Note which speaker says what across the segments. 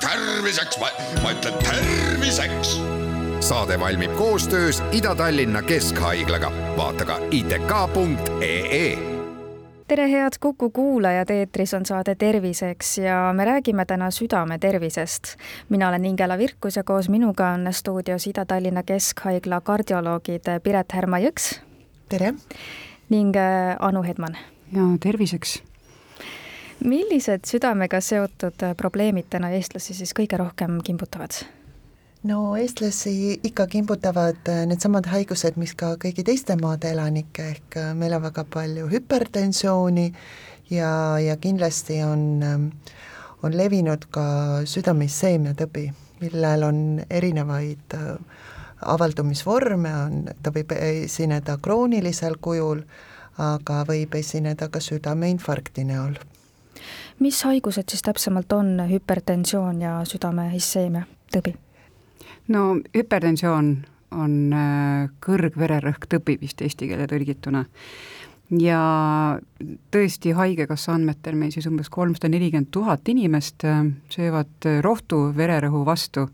Speaker 1: terviseks, ma ütlen terviseks.
Speaker 2: saade valmib koostöös Ida-Tallinna Keskhaiglaga, vaata ka itk.ee
Speaker 3: tere, head Kuku kuulajad, eetris on saade Terviseks ja me räägime täna südame tervisest. mina olen Ingela Virkus ja koos minuga on stuudios Ida-Tallinna Keskhaigla kardioloogid Piret Härma-Jõks.
Speaker 4: tere!
Speaker 3: ning äh, Anu Hedman.
Speaker 5: ja terviseks
Speaker 3: millised südamega seotud äh, probleemid täna eestlasi siis kõige rohkem kimbutavad?
Speaker 4: no eestlasi ikka kimbutavad äh, needsamad haigused, mis ka kõigi teiste maade elanikke, ehk äh, meil on väga palju hüpertensiooni ja, ja kindlasti on, ähm, on levinud ka südame-isseemiatõbi, millel on erinevaid avaldumisvorme, on, ta võib esineda kroonilisel kujul, aga võib esineda ka südameinfarkti näol
Speaker 3: mis haigused siis täpsemalt on hüpertensioon ja südame-isseemia tõbi?
Speaker 5: no hüpertensioon on äh, kõrgvererõhk tõbi vist eesti keele tõlgituna ja tõesti Haigekassa andmetel meil siis umbes kolmsada nelikümmend tuhat inimest äh, söövad äh, rohtu vererõhu vastu,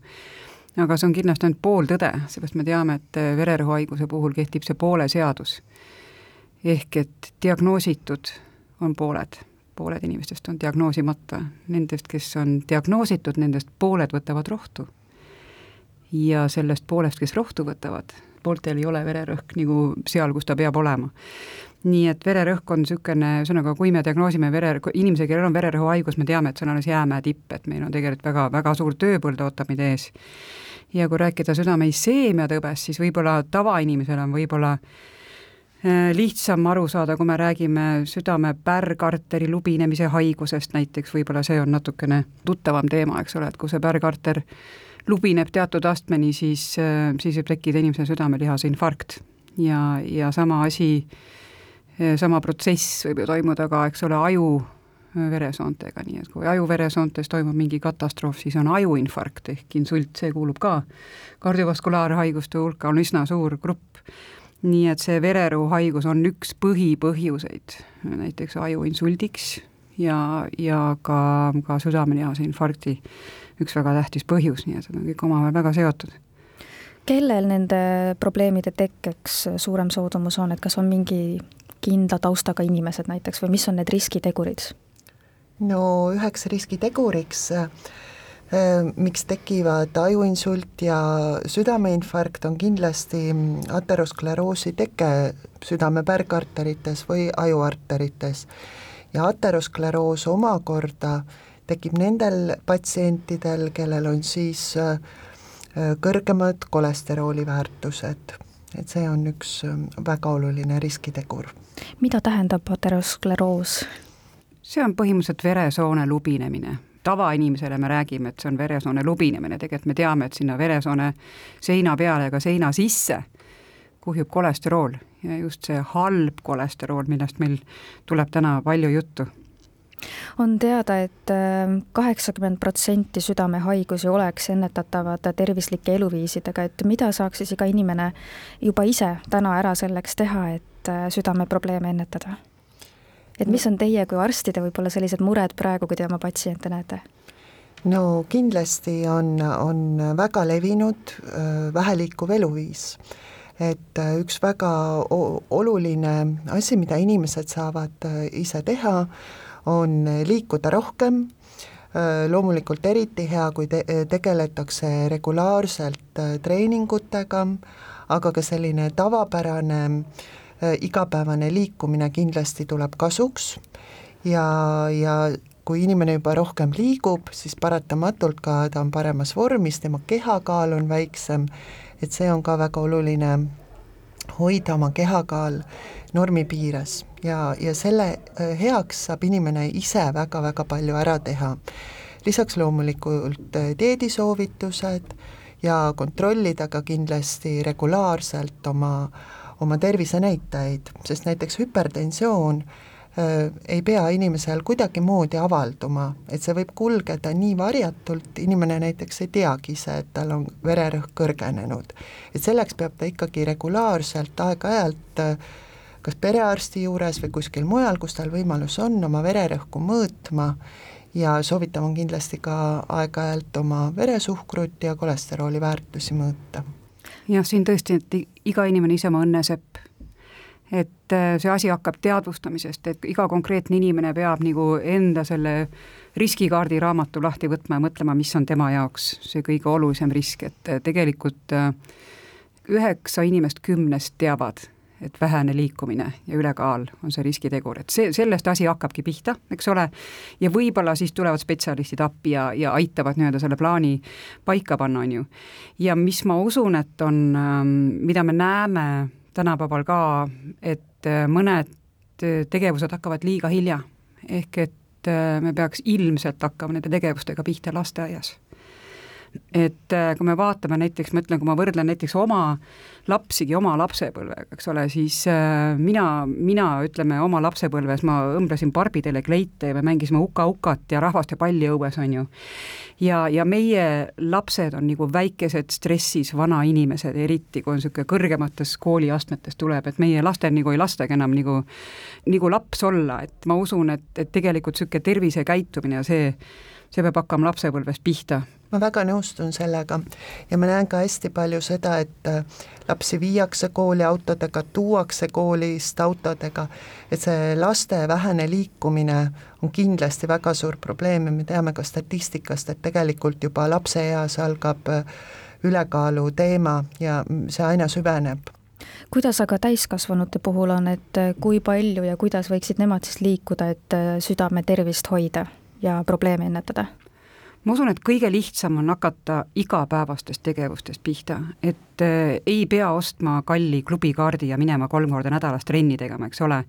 Speaker 5: aga see on kindlasti ainult pooltõde, seepärast me teame, et vererõhuhaiguse puhul kehtib see poole seadus. ehk et diagnoositud on pooled pooled inimestest on diagnoosimata, nendest, kes on diagnoositud, nendest pooled võtavad rohtu. ja sellest poolest, kes rohtu võtavad, pooltel ei ole vererõhk nagu seal, kus ta peab olema. nii et vererõhk on niisugune, ühesõnaga, kui me diagnoosime vere, inimese, kellel on vererõhuhaigus, me teame, et see on alles jäämäe tipp, et meil on tegelikult väga, väga suur tööpõld ootab meid ees. ja kui rääkida südame-isseemia tõbest, siis võib-olla tavainimesel on võib-olla lihtsam aru saada, kui me räägime südame pärgarteri lubinemise haigusest näiteks, võib-olla see on natukene tuttavam teema, eks ole, et kui see pärgarter lubineb teatud astmeni, siis, äh, siis võib tekkida inimese südamelihase infarkt. ja, ja sama asi, äh, sama protsess võib ju toimuda ka, eks ole, aju veresoontega, nii et kui ajuveresoontes toimub mingi katastroof, siis on ajuinfarkt ehk insult, see kuulub ka kardiovasulaarhaiguste hulka, on üsna suur grupp nii et see vererõhuhaigus on üks põhipõhjuseid näiteks ajuinsuldiks ja, ja ka, ka südamelihase infarkti üks väga tähtis põhjus, nii et need on kõik omavahel väga seotud.
Speaker 3: kellel nende probleemide tekkeks suurem soodumus on, et kas on mingi kindla taustaga inimesed näiteks või mis on need riskitegurid?
Speaker 4: no üheks riskiteguriks äh, miks tekivad ajuinsult ja südameinfarkt, on kindlasti ateroskleroosi teke südame pärgarterites või ajuarterites. ja ateroskleroos omakorda tekib nendel patsientidel, kellel on siis kõrgemad kolesterooli väärtused, et see on üks väga oluline riskitegur.
Speaker 3: mida tähendab ateroskleroos?
Speaker 5: see on põhimõtteliselt veresoone lubinemine tavainimesele me räägime, et see on veresoone lubinemine, tegelikult me teame, et sinna veresoone seina peale ega seina sisse kuhjub kolesterool. Ja just see halb kolesterool, millest meil tuleb täna palju juttu.
Speaker 3: On teada et, et ähm, kaheksakümmend protsenti südamehaigusi oleks ennetatavad tervislike eluviisidega, et mida saaks siis iga inimene juba ise täna ära selleks teha, et äh, südameprobleeme ennetada? Et mis on teie kui arstide võib-olla sellised mured praegu, kui te oma patsiente näete?
Speaker 4: no kindlasti on, on väga levinud äh, väheliikuv eluviis. et äh, üks väga oluline asi, mida inimesed saavad äh, ise teha, on liikuda rohkem, loomulikult eriti hea, kui te-, tegeletakse regulaarselt treeningutega, aga ka selline tavapärane äh, igapäevane liikumine kindlasti tuleb kasuks. Ja, ja kui inimene juba rohkem liigub, siis paratamatult ka ta on paremas vormis, tema kehakaal on väiksem, et see on ka väga oluline hoida oma kehakaal normi piires. Ja, ja selle äh, heaks saab inimene ise väga-väga palju ära teha. lisaks loomulikult äh, dieedisoovitused ja kontrollida ka kindlasti regulaarselt oma oma tervisenäitajaid, sest näiteks hüpertensioon äh, ei pea inimesel kuidagimoodi avalduma, et see võib kulgeda nii varjatult, inimene näiteks ei teagi ise, et tal on vererõhk kõrgenenud. et selleks peab ta ikkagi regulaarselt aeg-ajalt äh, kas perearsti juures või kuskil mujal, kus tal võimalus on, oma vererõhku mõõtma ja soovitav on kindlasti ka aeg-ajalt oma veresuhkrut ja kolesterooli väärtusi mõõta.
Speaker 5: Jah, siin tõesti, et iga inimene ise oma õnnesepp et äh, see asi hakkab teadvustamisest, et iga konkreetne inimene peab nagu enda selle riskikaardi raamatu lahti võtma ja mõtlema, mis on tema jaoks see kõige olulisem risk, et äh, tegelikult äh, üheksa inimest kümnest teavad, et vähene liikumine ja ülekaal on see riskitegur, et see, sellest asi hakkabki pihta, eks ole, ja võib-olla siis tulevad spetsialistid appi ja, ja aitavad nii-öelda selle plaani paika panna, on ju. ja mis ma usun, et on, ähm, mida me näeme tänapäeval ka, et äh, mõned äh, tegevused hakkavad liiga hilja. ehk et äh, me peaks ilmselt hakkama nende tegevustega pihta lasteaias et kui me vaatame näiteks, ma ütlen, kui ma võrdlen näiteks oma lapsigi oma lapsepõlvega, eks ole, siis mina, mina ütleme oma lapsepõlves ma õmblesin barbidele kleite ja me mängisime uka-ukat ja rahvast ja palli õues, on ju ja, ja meie lapsed on nagu väikesed stressis vanainimesed, eriti kui on niisugune kõrgemates kooliastmetes tuleb, et meie lastel nagu ei lastagi enam nagu, nagu laps olla, et ma usun, et, et tegelikult niisugune tervisekäitumine ja see, see peab hakkama lapsepõlvest pihta.
Speaker 4: Ma väga nõustun sellega. Ja ma näen ka hästi palju seda, et äh, lapsi viiakse kooli autodega, tuuakse koolist autodega, et see laste vähene liikumine on kindlasti väga suur probleem ja me teame ka statistikast, et tegelikult juba lapseeas algab äh, ülekaalu teema ja see aina süveneb.
Speaker 3: Kuidas aga täiskasvanute puhul on, et äh, kui palju ja kuidas võiksid nemad siis liikuda, et südame tervist hoida ja probleeme ennetada?
Speaker 5: Ma usun, et kõige lihtsam on hakata igapäevastest tegevustest pihta, et äh, ei pea ostma kalli klubikaardi ja minema kolm korda nädalas trenni tegema, eks ole,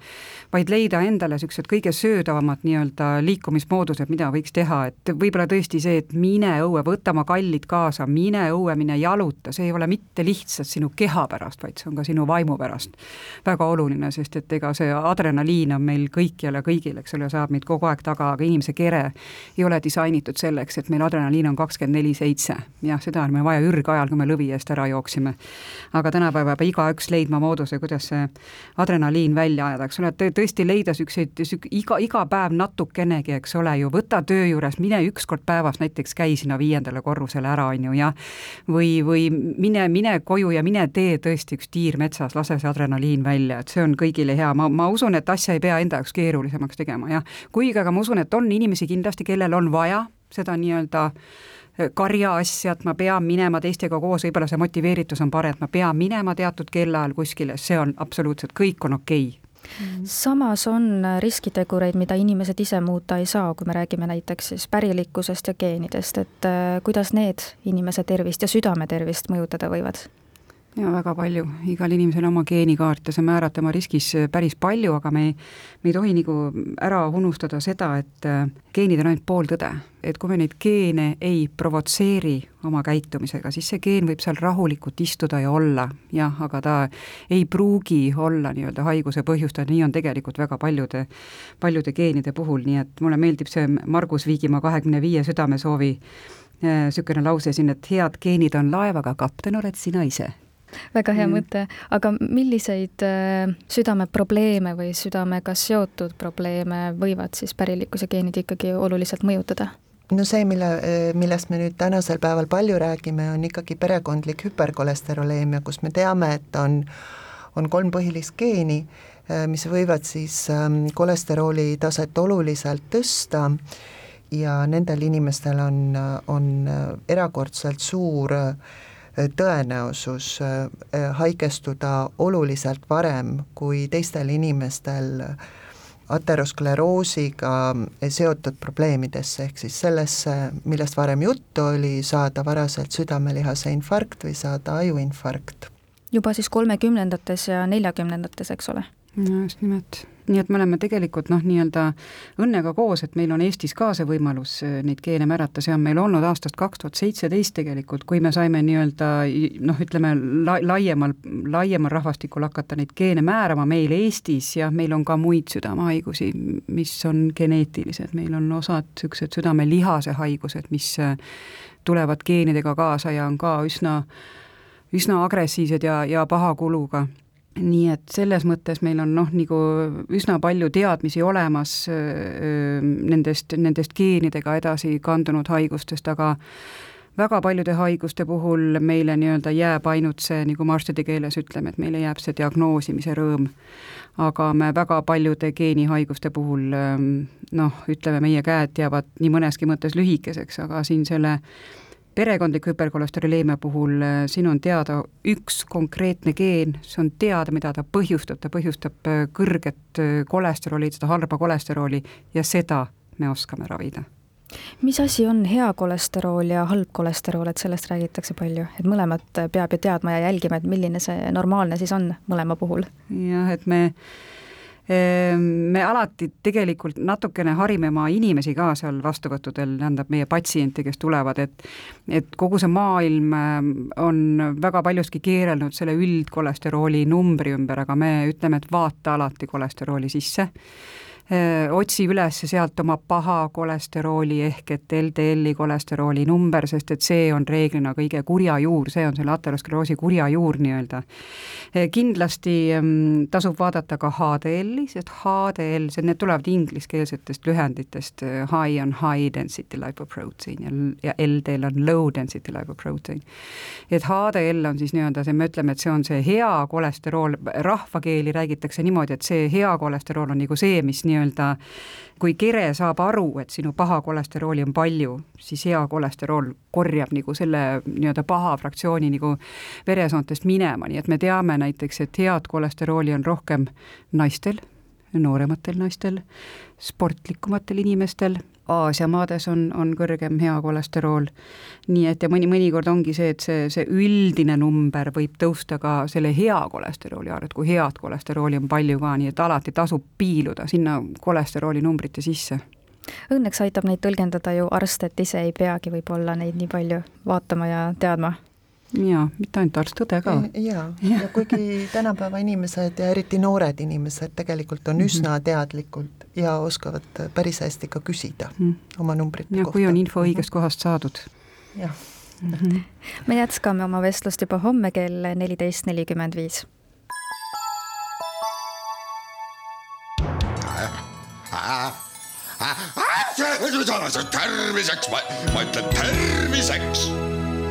Speaker 5: vaid leida endale niisugused kõige söödavamad nii-öelda liikumismoodused, mida võiks teha, et võib-olla tõesti see, et mine õue, võta oma kallid kaasa, mine õue, mine jaluta, see ei ole mitte lihtsalt sinu keha pärast, vaid see on ka sinu vaimu pärast väga oluline, sest et ega see adrenaliin on meil kõikjal ja kõigil, eks ole, saab meid kogu aeg taga, aga inimese kere ei ole disainitud selleks, et meil adrenaliin on kakskümmend neli seitse. jah, seda on meil vaja ürgajal, kui me lõvi eest ära jooksime. aga tänapäeval peab igaüks leidma mooduse, kuidas see adrenaliin välja ajada, eks ole, et tõesti leida niisuguseid, iga, iga päev natukenegi, eks ole ju, võta töö juures, mine üks kord päevas näiteks käi sinna viiendale korrusele ära, on ju, ja või, või mine, mine koju ja mine tee tõesti üks tiir metsas, lase see adrenaliin välja, et see on kõigile hea, ma, ma usun, et asja ei pea enda jaoks keerulisemaks tegema, jah. kuigi aga ma usun, et on inimesi kindlasti, kellel on vaja seda nii-öelda eh, karjaasja, et ma pean minema teistega koos, võib-olla see motiveeritus on parem, et ma pean minema teatud kellaajal kuskile, see on absoluutselt, kõik on okei okay
Speaker 3: samas on riskitegureid, mida inimesed ise muuta ei saa, kui me räägime näiteks siis pärilikkusest ja geenidest, et eh, kuidas need inimese tervist ja südame tervist mõjutada võivad?
Speaker 5: Ja väga palju, igal inimesel oma geenikaart ja see määrab tema riskis äh, päris palju, aga me ei, me ei tohi nagu ära unustada seda, et äh, geenid on ainult pooltõde. et kui me neid geene ei provotseeri oma käitumisega, siis see geen võib seal rahulikult istuda ja olla, jah, aga ta ei pruugi olla nii-öelda haiguse põhjustaja, nii on tegelikult väga paljude, paljude geenide puhul, nii et mulle meeldib see Margus Viigimaa kahekümne viie südamesoovi niisugune äh, lause siin, et head geenid on laevaga, kapten oled sina ise
Speaker 3: väga hea mm. mõte, aga milliseid äh, südameprobleeme või südamega seotud probleeme võivad siis pärilikkuse geenid ikkagi oluliselt mõjutada?
Speaker 4: no see, mille, äh, millest me nüüd tänasel päeval palju räägime, on ikkagi perekondlik hüperkolesteroleemia, kus me teame, et on, on kolm põhilist geeni, äh, mis võivad siis ähm, kolesterooli taset oluliselt tõsta ja nendel inimestel on, on erakordselt suur äh, tõenäosus äh, haigestuda oluliselt varem kui teistel inimestel ateroskleroosiga seotud probleemidesse, ehk siis sellesse, millest varem juttu oli, saada varaselt südamelihase infarkt või saada ajuinfarkt.
Speaker 3: juba siis kolmekümnendates ja neljakümnendates, eks ole?
Speaker 5: No just nimelt. Nii et me oleme tegelikult noh, nii-öelda õnnega koos, et meil on Eestis ka see võimalus äh, neid geene märata, see on meil olnud aastast kaks tuhat seitseteist tegelikult, kui me saime nii-öelda noh, ütleme la-, laiemal, laiemal rahvastikul hakata neid geene määrama meil Eestis ja meil on ka muid südamehaigusi, mis on geneetilised, meil on osad niisugused südamelihase haigused, mis äh, tulevad geenidega kaasa ja on ka üsna, üsna agressiivsed ja, ja paha kuluga nii et selles mõttes meil on noh, nagu üsna palju teadmisi olemas öö, nendest, nendest geenidega edasi kandunud haigustest, aga väga paljude haiguste puhul meile nii-öelda jääb ainult see, nagu me arstide keeles ütleme, et meile jääb see diagnoosimise rõõm. aga me väga paljude geenihaiguste puhul noh, ütleme, meie käed jäävad nii mõneski mõttes lühikeseks, aga siin selle perekondliku hüperkolesteroleemia puhul äh, siin on teada üks konkreetne geen, see on teada, mida ta põhjustab, ta põhjustab äh, kõrget äh, kolesterooli, seda halba kolesterooli ja seda me oskame ravida.
Speaker 3: Mis asi on hea kolesterool ja halb kolesterool, et sellest räägitakse palju, et mõlemat peab ju teadma ja jälgima, et milline see normaalne siis on mõlema puhul?
Speaker 5: jah, et me me alati tegelikult natukene harime oma inimesi ka seal vastuvõttudel, tähendab meie patsiente, kes tulevad, et et kogu see maailm ehm, on väga paljuski keerelnud selle üldkolesterooli numbri ümber, aga me ütleme, et vaata alati kolesterooli sisse otsi üles sealt oma paha kolesterooli ehk et LDL-i kolesterooli number, sest et see on reeglina kõige kurja juur, see on selle ateroskleroosi kurja juur nii-öelda. kindlasti tasub vaadata ka HDL-i, sest HDL, see, need tulevad ingliskeelsetest lühenditest, high on high density lipoprotein ja, ja LDL on low density lipoprotein. et HDL on siis nii-öelda see, me ütleme, et see on see hea kolesterool, rahvakeeli räägitakse niimoodi, et see hea kolesterool on nagu see, mis nii nii-öelda kui kere saab aru, et sinu paha kolesterooli on palju, siis hea kolesterool korjab nagu selle nii-öelda paha fraktsiooni nagu veresoontest minema, nii et me teame näiteks, et head kolesterooli on rohkem naistel, noorematel naistel, sportlikumatel inimestel Aasia maades on, on kõrgem hea kolesterool. nii et ja mõni, mõnikord ongi see, et see, see üldine number võib tõusta ka selle hea kolesterooli arvelt, kui head kolesterooli on palju ka, nii et alati tasub piiluda sinna kolesterooli numbrite sisse
Speaker 3: õnneks aitab neid tõlgendada ju arst, et ise ei peagi võib-olla neid nii palju vaatama ja teadma
Speaker 5: jaa, mitte ainult arst, õde ka.
Speaker 4: jaa, ja kuigi tänapäeva inimesed ja eriti noored inimesed tegelikult on mm -hmm. üsna teadlikud ja oskavad päris hästi ka küsida mm -hmm. oma numbrite ja, kohta.
Speaker 5: kui on info õigest mm -hmm. kohast saadud.
Speaker 4: jah
Speaker 3: mm. -hmm. me jätkame oma vestlust juba homme kell neliteist nelikümmend viis.
Speaker 1: terviseks, ma ütlen terviseks